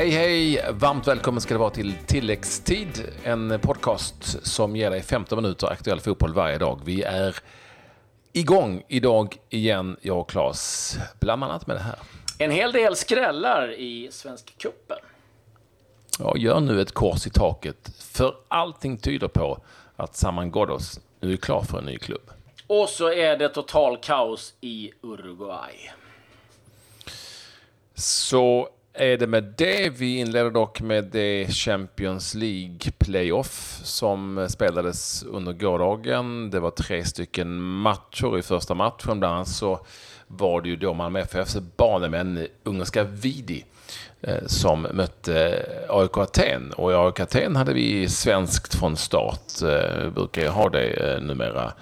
Hej hej! Varmt välkommen ska det vara till Tilläggstid. En podcast som ger dig 15 minuter aktuell fotboll varje dag. Vi är igång idag igen, jag och Claes. Bland annat med det här. En hel del skrällar i Svensk Cupen. Ja, gör nu ett kors i taket. För allting tyder på att Saman Ghoddos nu är klar för en ny klubb. Och så är det total kaos i Uruguay. Så är det med det. Vi inleder dock med det Champions League Playoff som spelades under gårdagen. Det var tre stycken matcher i första matchen. Bland annat så var det ju då Malmö FFs banemän ungerska Vidi eh, som mötte AIK Aten. Och i AIK Aten hade vi svenskt från start. Vi brukar ju ha det eh, numera.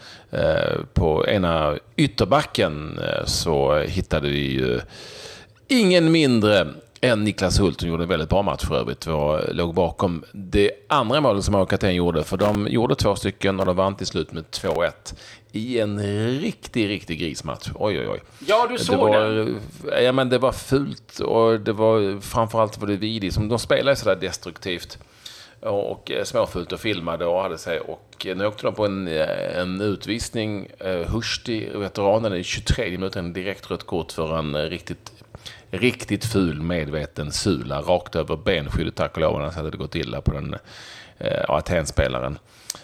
På ena ytterbacken så hittade vi ju ingen mindre än Niklas Hult, som gjorde en väldigt bra match för övrigt, var, låg bakom det andra målet som AIK gjorde. För de gjorde två stycken och de vann till slut med 2-1 i en riktig, riktig grismatch. Oj, oj, oj. Ja, du såg det. Var, ja, men det var fult och det var framförallt var det Vidi som de spelade sådär destruktivt och småfult och filmade och hade sig. Och nu åkte de på en, en utvisning. Hursti, veteranen, i 23 minuter, en direkt rött kort för en riktigt riktigt ful medveten sula rakt över benskyddet tack och lov. Annars hade det gått illa på den eh, Atenspelaren.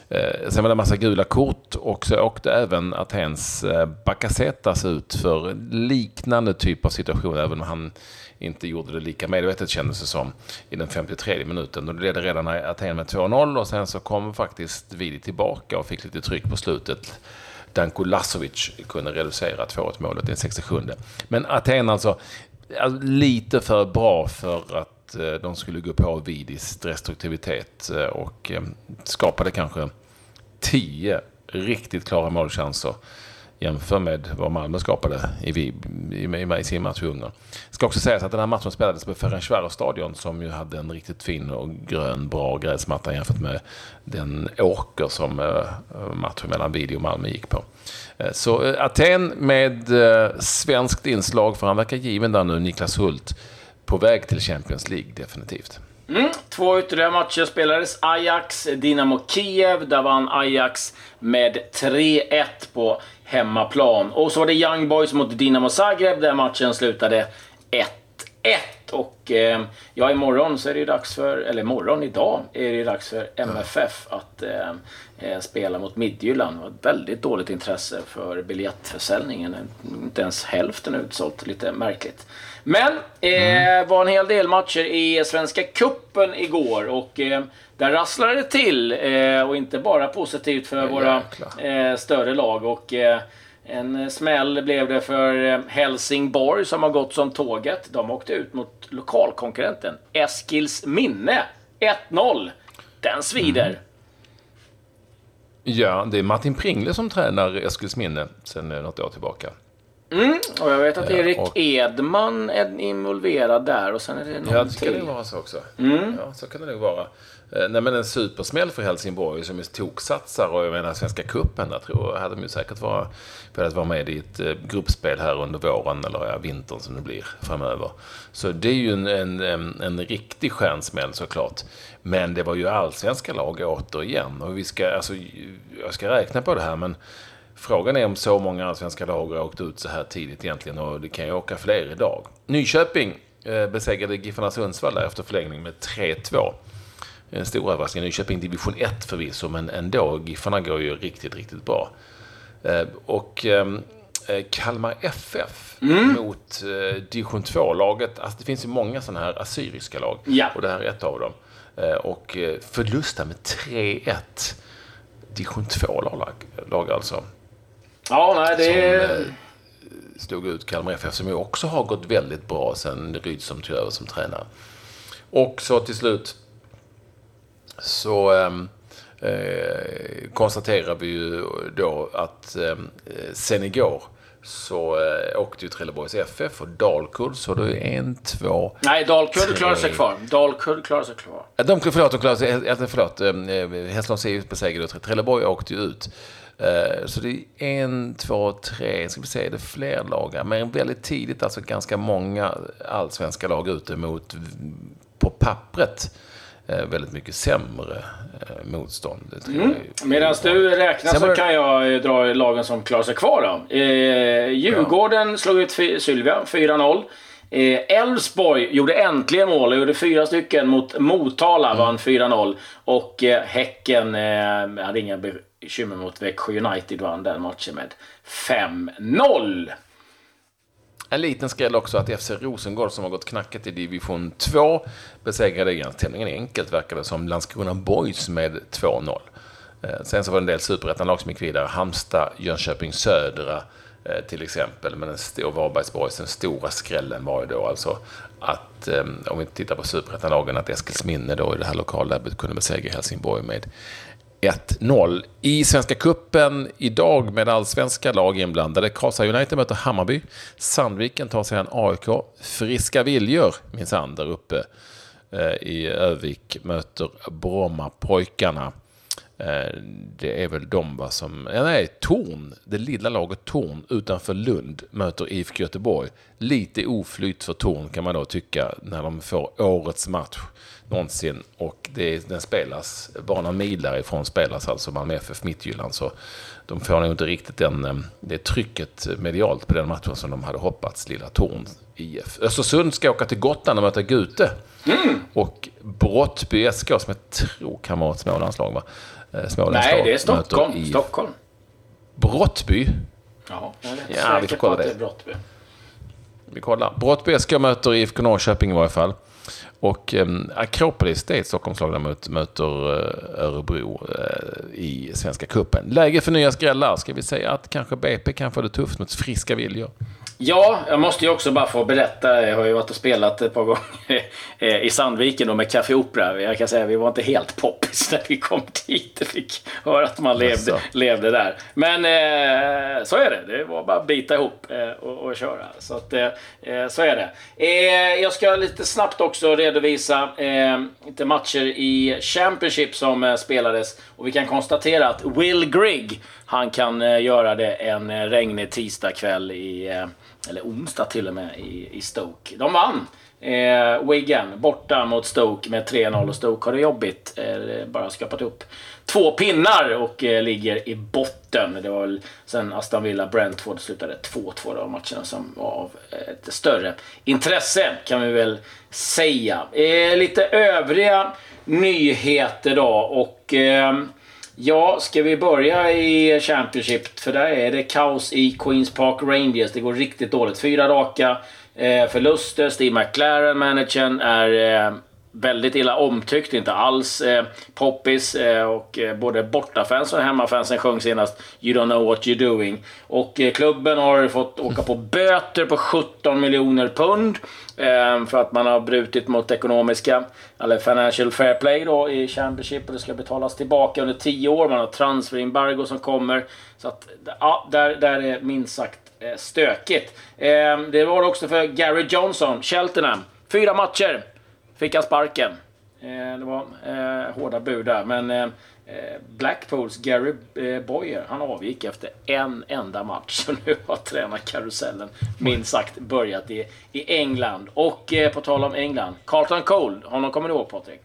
Eh, sen var det en massa gula kort och så åkte även Atens eh, Bakasetas ut för liknande typ av situation, även om han inte gjorde det lika medvetet kändes det som i den 53 minuten. Då ledde redan Aten med 2-0 och sen så kom faktiskt Vidi tillbaka och fick lite tryck på slutet. Danko Lasovic kunde reducera 2-1 målet i den 67. Men Aten alltså Alltså, lite för bra för att eh, de skulle gå på Vidis destruktivitet eh, och eh, skapade kanske tio riktigt klara målchanser jämför med vad Malmö skapade i, i, i, i sin match i Ungern. Det ska också sägas att den här matchen spelades på Ferencvaros-stadion som ju hade en riktigt fin och grön, bra gräsmatta jämfört med den åker som eh, matchen mellan Video och Malmö gick på. Eh, så eh, Aten med eh, svenskt inslag, för han verkar given där nu, Niklas Hult, på väg till Champions League definitivt. Mm, två ytterligare matcher spelades. Ajax, Dynamo Kiev. Där vann Ajax med 3-1 på hemmaplan. Och så var det Young Boys mot Dinamo Zagreb där matchen slutade 1 1-1. Och eh, ja, imorgon så är det ju dags för, eller imorgon, idag, är det dags för MFF att eh, eh, spela mot Midtjylland. Det var ett väldigt dåligt intresse för biljettförsäljningen. Inte ens hälften utsålt, lite märkligt. Men eh, mm. var en hel del matcher i Svenska Kuppen igår och eh, där rasslade det till. Eh, och inte bara positivt för våra eh, större lag. Och en eh, smäll blev det för eh, Helsingborg som har gått som tåget. De åkte ut mot lokalkonkurrenten Eskils minne. 1-0. Den svider. Mm. Ja, det är Martin Pringle som tränar Eskilsminne sedan något år tillbaka. Mm, och jag vet att Erik och... Edman är involverad där och sen är det någon Ja, det ska det vara så också. Mm. Ja, så kan det nog vara. Eh, nej, men en supersmäll för Helsingborg som är toksatsar och jag menar Svenska cupen, där tror jag hade de ju säkert vara, velat vara med i ett eh, gruppspel här under våren eller ja, vintern som det blir framöver. Så det är ju en, en, en, en riktig stjärnsmäll såklart. Men det var ju allsvenska lag återigen och vi ska, alltså, jag ska räkna på det här men Frågan är om så många allsvenska lag har åkt ut så här tidigt egentligen och det kan ju åka fler idag. Nyköping eh, besegrade Giffarna Sundsvall efter förlängning med 3-2. En stor överraskning. Nyköping division 1 förvisso, men ändå. Giffarna går ju riktigt, riktigt bra. Eh, och ehm, eh, Kalmar FF mm. mot division 2-laget. Alltså det finns ju många sådana här assyriska lag. Ja. Och det här är ett av dem. Och förlusta med 3-1. Division 2-lag alltså. Ja, nej, det... Som, stod ut Kalmar FF som ju också har gått väldigt bra sen Rydström tog över som tränare. Och så till slut så ehm, eh, konstaterar vi ju då att eh, sen igår så eh, åkte ju Trelleborgs FF och Dalkurd så det är en, två, Nej, Dalkurd klarar sig kvar. Dalkurd klarar sig kvar. De, förlåt, de klarar sig, eh, förlåt, eh, Hässleholms IF besegrade Trelleborg åkte ju ut. Eh, så det är en, två, tre, ska vi säga, det är fler lag Men väldigt tidigt, alltså ganska många allsvenska lag ute mot på pappret eh, väldigt mycket sämre eh, motstånd. Mm. Medan du räknar så kan jag dra lagen som klarar sig kvar då. Eh, Djurgården ja. slog ut Sylvia 4-0. Elfsborg eh, gjorde äntligen mål och gjorde fyra stycken mot Motala, mm. vann 4-0. Och eh, Häcken eh, hade inga bekymmer mot Växjö United, vann den matchen med 5-0. En liten skräll också att FC Rosengård som har gått knacket i division 2 besegrade ganska tämligen enkelt verkar det som Landskrona Boys med 2-0. Eh, sen så var det en del superettan-lag som gick vidare. Halmstad, Jönköping Södra eh, till exempel. Men den stora Varbergsborgs, den stora skrällen var ju då alltså att, eh, om vi tittar på superettan-lagen, att Eskilsminne då i det här lokalderbyt kunde besegra Helsingborg med 1-0. I Svenska Kuppen idag med allsvenska lag inblandade. Karlstad United möter Hammarby. Sandviken tar sig an AIK. Friska viljor, minsann, där uppe eh, i Övik möter Brommapojkarna. Eh, det är väl de va, som... Ja, nej, Torn, det lilla laget Torn utanför Lund möter IFK Göteborg. Lite oflyt för Torn kan man då tycka när de får årets match någonsin. Och det, den spelas bara några mil därifrån spelas alltså Malmö FF Midtjylland. Så de får nog inte riktigt den, eh, det trycket medialt på den matchen som de hade hoppats, lilla Torn IF. Östersund ska åka till Gotland och möta Gute. Mm. Och Brottby SK, som jag tror kan vara ett Smålandslag, va? Eh, Nej, det är Stockholm. I Stockholm. Brottby? Ja, jag är ja, vi får kolla det. Brottby. Vi kollar. Brottby SK möter IFK Norrköping i varje fall. Och eh, Akropolis, det är ett Stockholmslag där möter eh, Örebro eh, i Svenska Kuppen. Läge för nya skrällar. Ska vi säga att kanske BP kan få det tufft mot friska viljor? Ja, jag måste ju också bara få berätta. Jag har ju varit och spelat ett par gånger i Sandviken då med Café Opera. Jag kan säga att vi var inte helt poppis när vi kom dit och fick höra att man levde, levde där. Men eh, så är det. Det var bara att bita ihop eh, och, och, köra. Så, att, eh, så är det. Eh, jag ska lite snabbt också också redovisa eh, lite matcher i Championship som eh, spelades. Och vi kan konstatera att Will Grigg, han kan eh, göra det en eh, regnig tisdagkväll i eh, eller onsdag till och med, i, i Stoke. De vann! Eh, Wigan borta mot Stoke med 3-0 och Stoke har det jobbigt. Eh, bara skapat upp två pinnar och eh, ligger i botten. Det var väl sen Aston Villa Brentford slutade 2-2 av matcherna som var av eh, ett större intresse kan vi väl säga. Eh, lite övriga nyheter då och eh, Ja, ska vi börja i Championship? För där är det kaos i Queens Park Rangers. Det går riktigt dåligt. Fyra raka eh, förluster. Steve McLaren, managern, är eh, väldigt illa omtyckt. Inte alls eh, poppis. Eh, och eh, både bortafans och hemmafansen sjöng senast You don't know what you're doing. Och eh, klubben har fått åka på böter på 17 miljoner pund. Eh, för att man har brutit mot ekonomiska, eller financial fair play då i Championship. Och det ska betalas tillbaka under 10 år. Man har transferembargo som kommer. Så att, ja, där, där är minst sagt eh, stökigt. Eh, det var det också för Gary Johnson, Cheltenham. Fyra matcher fick han sparken. Eh, det var eh, hårda bud där. Men eh, Blackpools Gary Boyer, han avgick efter en enda match. Så nu har tränarkarusellen minst sagt börjat i, i England. Och på tal om England, Carlton Cole, honom kommer du ihåg Patrik?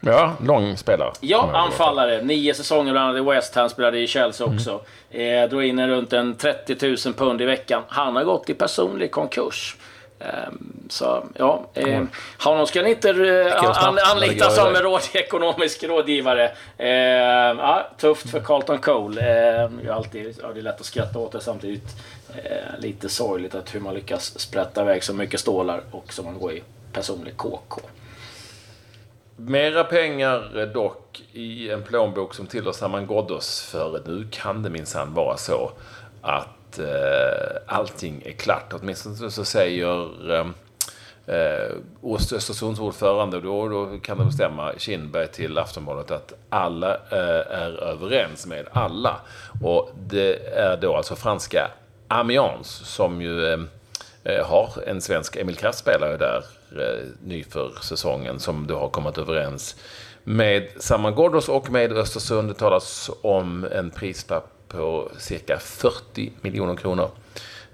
Ja, lång spelare. Ja, anfallare. Nio säsonger bland annat i West Ham, spelade i Chelsea mm. också. Mm. Eh, drog in runt en 30 000 pund i veckan. Han har gått i personlig konkurs. Ehm, så ja, mm. honom ska ni inte eh, an, anlita som råd, ekonomisk rådgivare. Eh, ja, tufft för Carlton Cole. Eh, är alltid, ja, det är lätt att skratta åt det samtidigt. Eh, lite sorgligt att hur man lyckas sprätta iväg så mycket stålar och som man går i personlig KK. Mera pengar dock i en plånbok som tillhör Saman Ghoddos. För nu kan det minsann vara så att att eh, allting är klart. Åtminstone så säger eh, eh Östersunds ordförande, då, då kan det bestämma Kindberg till Aftonbladet att alla eh, är överens med alla. Och det är då alltså franska Amiens som ju eh, eh har en svensk, Emil Kraft spelar ju där eh, ny för säsongen, som då har kommit överens med Saman Ghoddos och med Östersund. Det talas om en prislapp på cirka 40 miljoner kronor.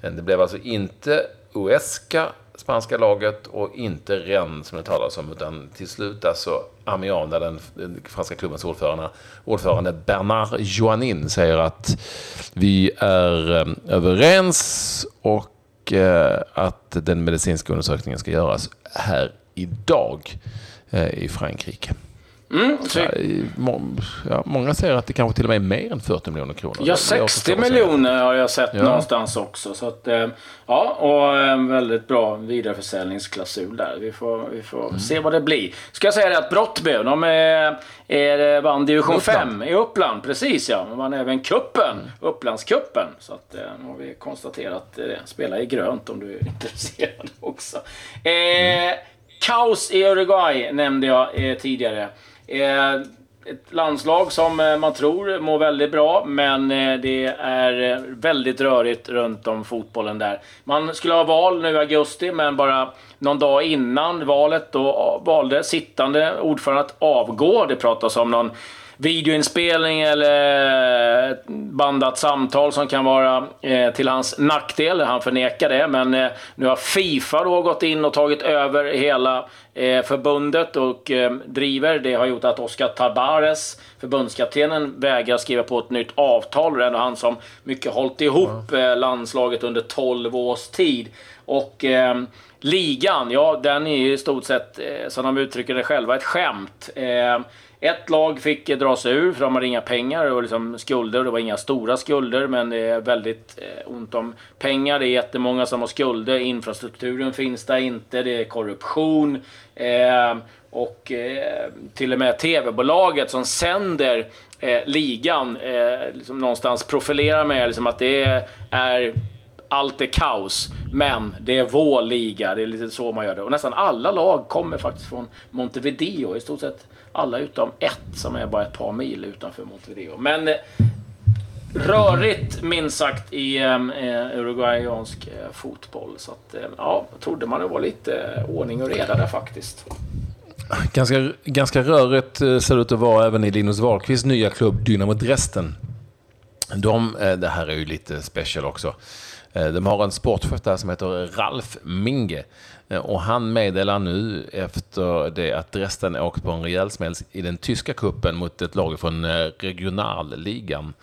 Det blev alltså inte Uesca spanska laget och inte Rennes som det talas om, utan till slut alltså Amiens, där den, den franska klubbens ordförande, ordförande Bernard Joannin säger att vi är ehm, överens och eh, att den medicinska undersökningen ska göras här idag eh, i Frankrike. Mm, ja, många säger att det kanske till och med är mer än 40 miljoner kronor. Ja, 60 miljoner har jag sett ja. någonstans också. Så att, eh, ja, och en väldigt bra vidareförsäljningsklausul där. Vi får, vi får mm. se vad det blir. Ska jag säga det att Brottby, de är, är, vann division 5 i Uppland. Precis ja. De vann även kuppen, mm. Upplandskuppen. Så att, eh, nu har vi konstaterat. Eh, spela i grönt om du är intresserad också. Eh, mm. Kaos i Uruguay nämnde jag eh, tidigare. Eh, ett landslag som eh, man tror mår väldigt bra, men eh, det är väldigt rörigt runt om fotbollen där. Man skulle ha val nu i augusti, men bara någon dag innan valet då valde sittande ordförande att avgå. Det pratas om någon videoinspelning eller bandat samtal som kan vara eh, till hans nackdel. Han förnekar det, men eh, nu har Fifa då gått in och tagit över hela eh, förbundet och eh, driver. Det har gjort att Oscar Tabares, förbundskaptenen, vägrar skriva på ett nytt avtal. Det är ändå han som mycket hållit ihop eh, landslaget under 12 års tid. Och eh, ligan, ja den är ju i stort sett, som de uttrycker det själva, ett skämt. Ett lag fick eh, dra sig ur för de hade inga pengar och liksom skulder. Det var inga stora skulder men det är väldigt eh, ont om pengar. Det är jättemånga som har skulder. Infrastrukturen finns där inte. Det är korruption. Eh, och eh, till och med TV-bolaget som sänder eh, ligan eh, liksom någonstans profilerar med liksom att det är allt är kaos, men det är vår liga. Det är lite så man gör det. Och nästan alla lag kommer faktiskt från Montevideo. I stort sett alla utom ett som är bara ett par mil utanför Montevideo. Men eh, rörigt minst sagt i eh, eh uruguayansk eh, fotboll. Så att, eh, ja, trodde man det var lite eh, ordning och reda där faktiskt. Ganska, ganska rörigt eh, ser det ut att vara även i Linus Wahlqvists nya klubb Dynamo Dresden. De, eh, det här är ju lite special också. De har en sportchef där som heter Ralf Minge. Eh, och han meddelar nu efter det att Dresden åkt på en rejäl smäll i den tyska kuppen mot ett lag från eh, regionalligan,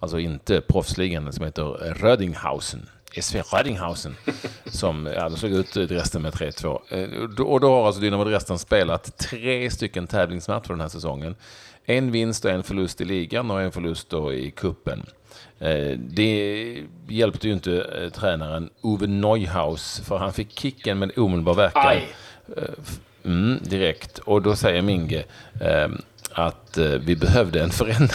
alltså inte proffsligan som heter Rödinghausen. SV Rödinghausen som ja, de slog ut Dresden med 3-2. Eh, och då har alltså Dynamo Dresden spelat tre stycken tävlingsmatcher den här säsongen. En vinst och en förlust i ligan och en förlust då i kuppen. Eh, det hjälpte ju inte eh, tränaren Ove Neuhaus, för han fick kicken med omedelbar verkan. Eh, mm, direkt. Och då säger Minge att vi behövde en förändring.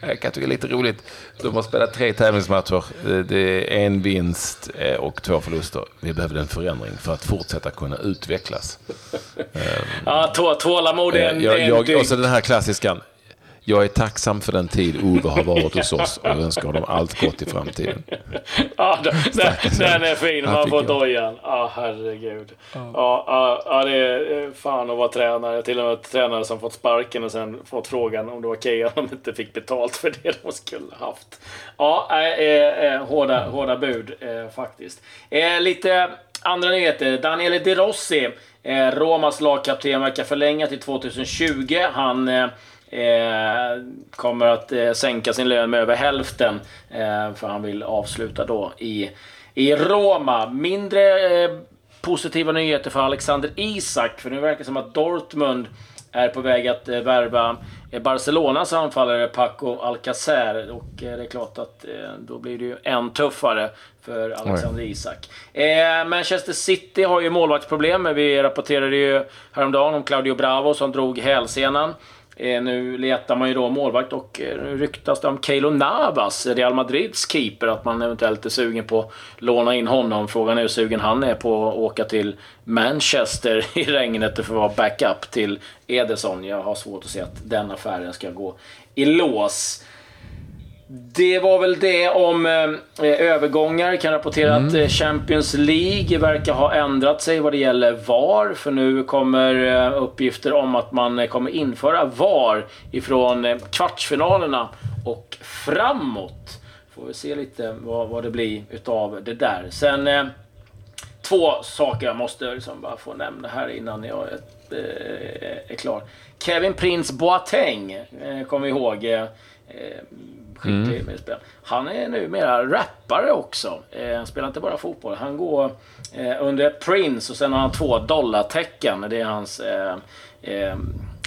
jag kan tycka det är lite roligt. De har spelat tre tävlingsmatcher. Det är en vinst och två förluster. Vi behövde en förändring för att fortsätta kunna utvecklas. ja, tålamod är en, jag, jag, Och så den här klassiskan. Jag är tacksam för den tid Ove har varit hos oss och önskar honom allt gott i framtiden. ja, den, den är fin. Man får dojan. Ja, ah, herregud. Ja, ja, ja, det är fan att vara tränare. Till och med tränare som fått sparken och sen fått frågan om det var okej okay om de inte fick betalt för det de skulle haft. Ja, äh, äh, hårda, hårda bud äh, faktiskt. Äh, lite andra nyheter. Daniele De Rossi, Romas lagkapten, verkar förlänga till 2020. Han Eh, kommer att eh, sänka sin lön med över hälften. Eh, för han vill avsluta då i, i Roma. Mindre eh, positiva nyheter för Alexander Isak. För nu verkar det som att Dortmund är på väg att eh, värva eh, Barcelonas anfallare Paco Alcacer. Och det är klart att då blir det ju än tuffare för Alexander Oj. Isak. Manchester City har ju målvaktsproblem. Vi rapporterade ju häromdagen om Claudio Bravo som drog hälsenan. Eh, nu letar man ju då målvakt och eh, nu ryktas det om Keilo Navas, Real Madrids keeper, att man eventuellt är sugen på att låna in honom. Frågan är hur sugen han är på att åka till Manchester i regnet för att vara backup till Ederson. Jag har svårt att se att den affären ska gå i lås. Det var väl det om eh, övergångar. Jag kan rapportera mm. att eh, Champions League verkar ha ändrat sig vad det gäller VAR. För nu kommer eh, uppgifter om att man eh, kommer införa VAR ifrån eh, kvartsfinalerna och framåt. Får vi se lite vad, vad det blir utav det där. Sen två saker jag måste liksom bara få nämna här innan jag är, eh, klar. Kevin Prince Boateng, eh, kommer vi ihåg. Skicklig mm. spel. Han är numera rappare också. Eh, han spelar inte bara fotboll. Han går eh, under Prince och sen har han två dollartecken. Det är hans eh, eh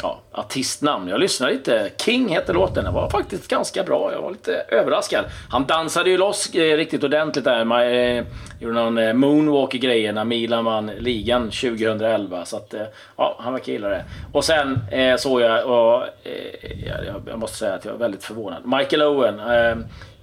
ja, artistnamn. Jag lyssnade lite. King hette låten. Den var faktiskt ganska bra. Jag var lite överraskad. Han dansade ju loss eh, riktigt ordentligt där. Man eh, gjorde någon eh, moonwalk-grejer när Milan vann ligan 2011. Så att, eh, ja, han verkar gilla det. Och sen eh, såg jag, och eh, jag måste säga att jag var väldigt förvånad. Michael Owen. Eh,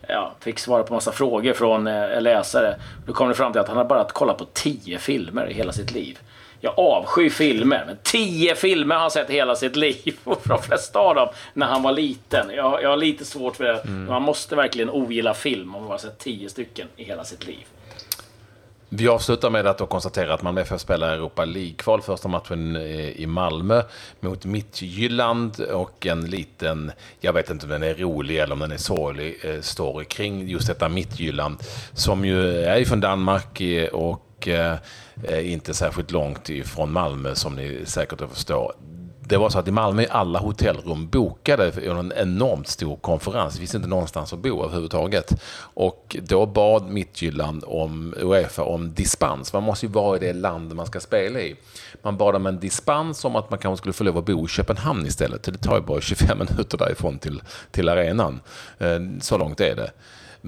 ja, fick svara på massa frågor från eh, läsare. Då kom det fram till att han har bara kollat på tio filmer i hela sitt liv. Jag avskyr filmer, men tio filmer har han sett hela sitt liv. Och de flesta av dem när han var liten. Jag, jag har lite svårt för det. Mm. Man måste verkligen ogilla film om man har sett tio stycken i hela sitt liv. Vi avslutar med att konstatera att Malmö FF spelar Europa League-kval. Första matchen eh, i Malmö mot Midtjylland och en liten, jag vet inte om den är rolig eller om den är sorglig, eh, story kring just detta Midtjylland som ju är från Danmark eh, och inte särskilt långt ifrån Malmö som ni säkert förstår. Det var så att i Malmö är alla hotellrum bokade för en enormt stor konferens. Det finns inte någonstans att bo överhuvudtaget. Och då bad Midtjylland om Uefa om dispens. Man måste ju vara i det land man ska spela i. Man bad om en dispens om att man kanske skulle få lov att bo i Köpenhamn istället. Det tar ju bara 25 minuter därifrån till, till arenan. Eh, så långt är det.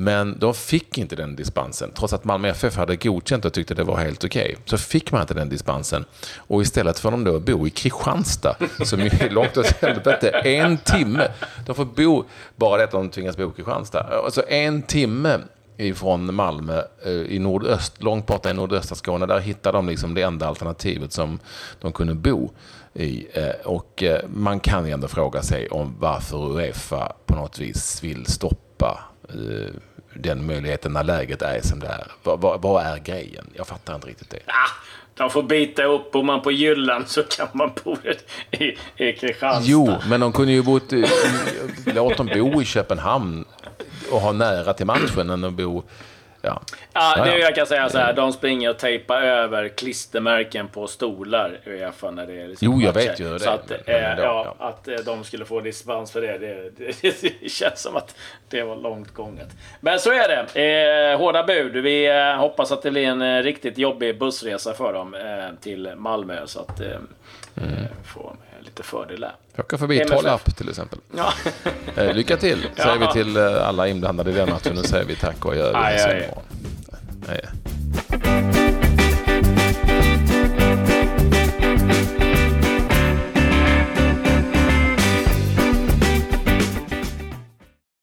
Men de fick inte den dispensen, trots att Malmö FF hade godkänt och tyckte det var helt okej. Okay. Så fick man inte den dispensen. Och istället får de då bo i Kristianstad, som är långt åt helvete, en timme. De får bo, bara det att de tvingas bo i Kristianstad, alltså en timme ifrån Malmö eh, i nordöst, långt borta i nordöstra Skåne. Där hittade de liksom det enda alternativet som de kunde bo i. Eh, och eh, man kan ju ändå fråga sig om varför Uefa på något vis vill stoppa den möjligheten när läget är som det är. Vad, vad, vad är grejen? Jag fattar inte riktigt det. Ah, de får bita upp. Bor man på Jylland så kan man bo i, i Kristianstad. Jo, men de kunde ju bott... Låt dem bo i Köpenhamn och ha nära till matchen än att bo Ja. Ja, det, jag kan säga så här, de springer och tejpar över klistermärken på stolar Uefa när det är liksom Jo, jag vet ju det. Så att, men, äh, ja, ja, att eh, de skulle få dispens för det, det, det, det, känns som att det var långt gånget. Men så är det. Eh, hårda bud. Vi eh, hoppas att det blir en eh, riktigt jobbig bussresa för dem eh, till Malmö så att mm. få Eh, lite fördelar. Plocka förbi Tollarp till exempel. Ja. Eh, lycka till, säger ja. vi till eh, alla inblandade i den matchen. Nu säger vi tack och gör aj, aj, aj. Nej.